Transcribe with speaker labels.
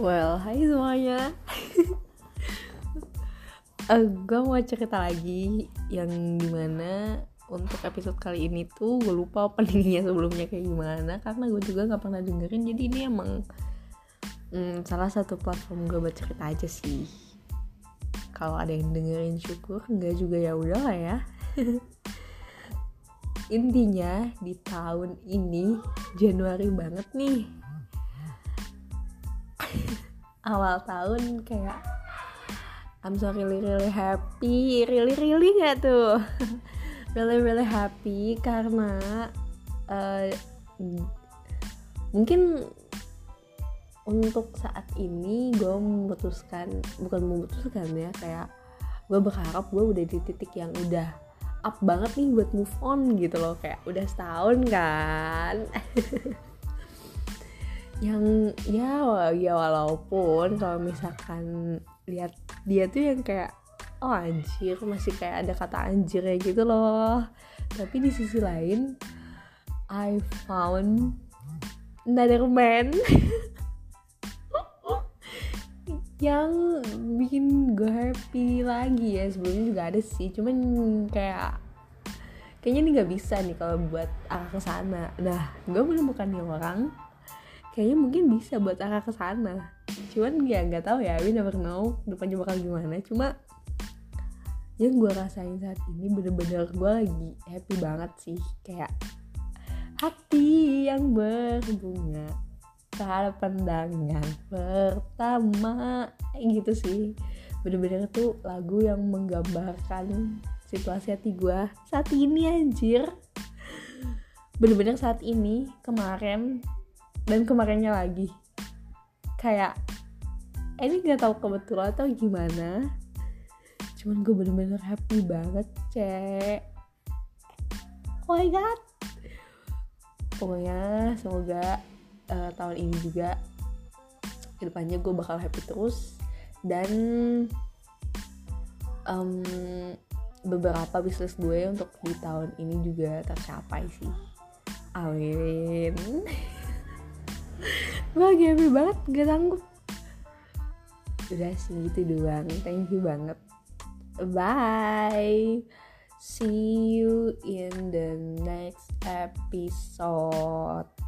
Speaker 1: Well, hai semuanya. uh, gue mau cerita lagi yang di mana untuk episode kali ini tuh gue lupa openingnya sebelumnya kayak gimana karena gue juga nggak pernah dengerin jadi ini emang hmm, salah satu platform gue buat cerita aja sih. Kalau ada yang dengerin syukur, enggak juga ya udah lah ya. Intinya di tahun ini Januari banget nih awal tahun kayak I'm so really really happy. Really really gak tuh? Really really happy karena uh, mungkin untuk saat ini gue memutuskan bukan memutuskan ya kayak gue berharap gue udah di titik yang udah up banget nih buat move on gitu loh. Kayak udah setahun kan yang ya ya walaupun kalau misalkan lihat dia tuh yang kayak oh anjir masih kayak ada kata anjir ya gitu loh. Tapi di sisi lain I found another man yang bikin gue happy lagi ya. Sebelumnya juga ada sih cuman kayak kayaknya ini nggak bisa nih kalau buat arah ke sana. Nah gue menemukan nih orang kayaknya mungkin bisa buat arah ke sana. Cuman ya nggak tahu ya we never know depannya bakal gimana. Cuma yang gue rasain saat ini bener-bener gue lagi happy banget sih. Kayak hati yang berbunga pada pandangan pertama. Gitu sih. Bener-bener tuh lagu yang menggambarkan situasi hati gue saat ini anjir. Bener-bener saat ini kemarin dan kemarinnya lagi. Kayak ini gak tahu kebetulan atau gimana. Cuman gue bener-bener happy banget cek. Oh my god. Pokoknya semoga uh, tahun ini juga ke depannya gue bakal happy terus. Dan um, beberapa bisnis gue untuk di tahun ini juga tercapai sih. Amin gue lagi happy banget gak sanggup. Udah sih gitu doang. Thank you banget. Bye. See you in the next episode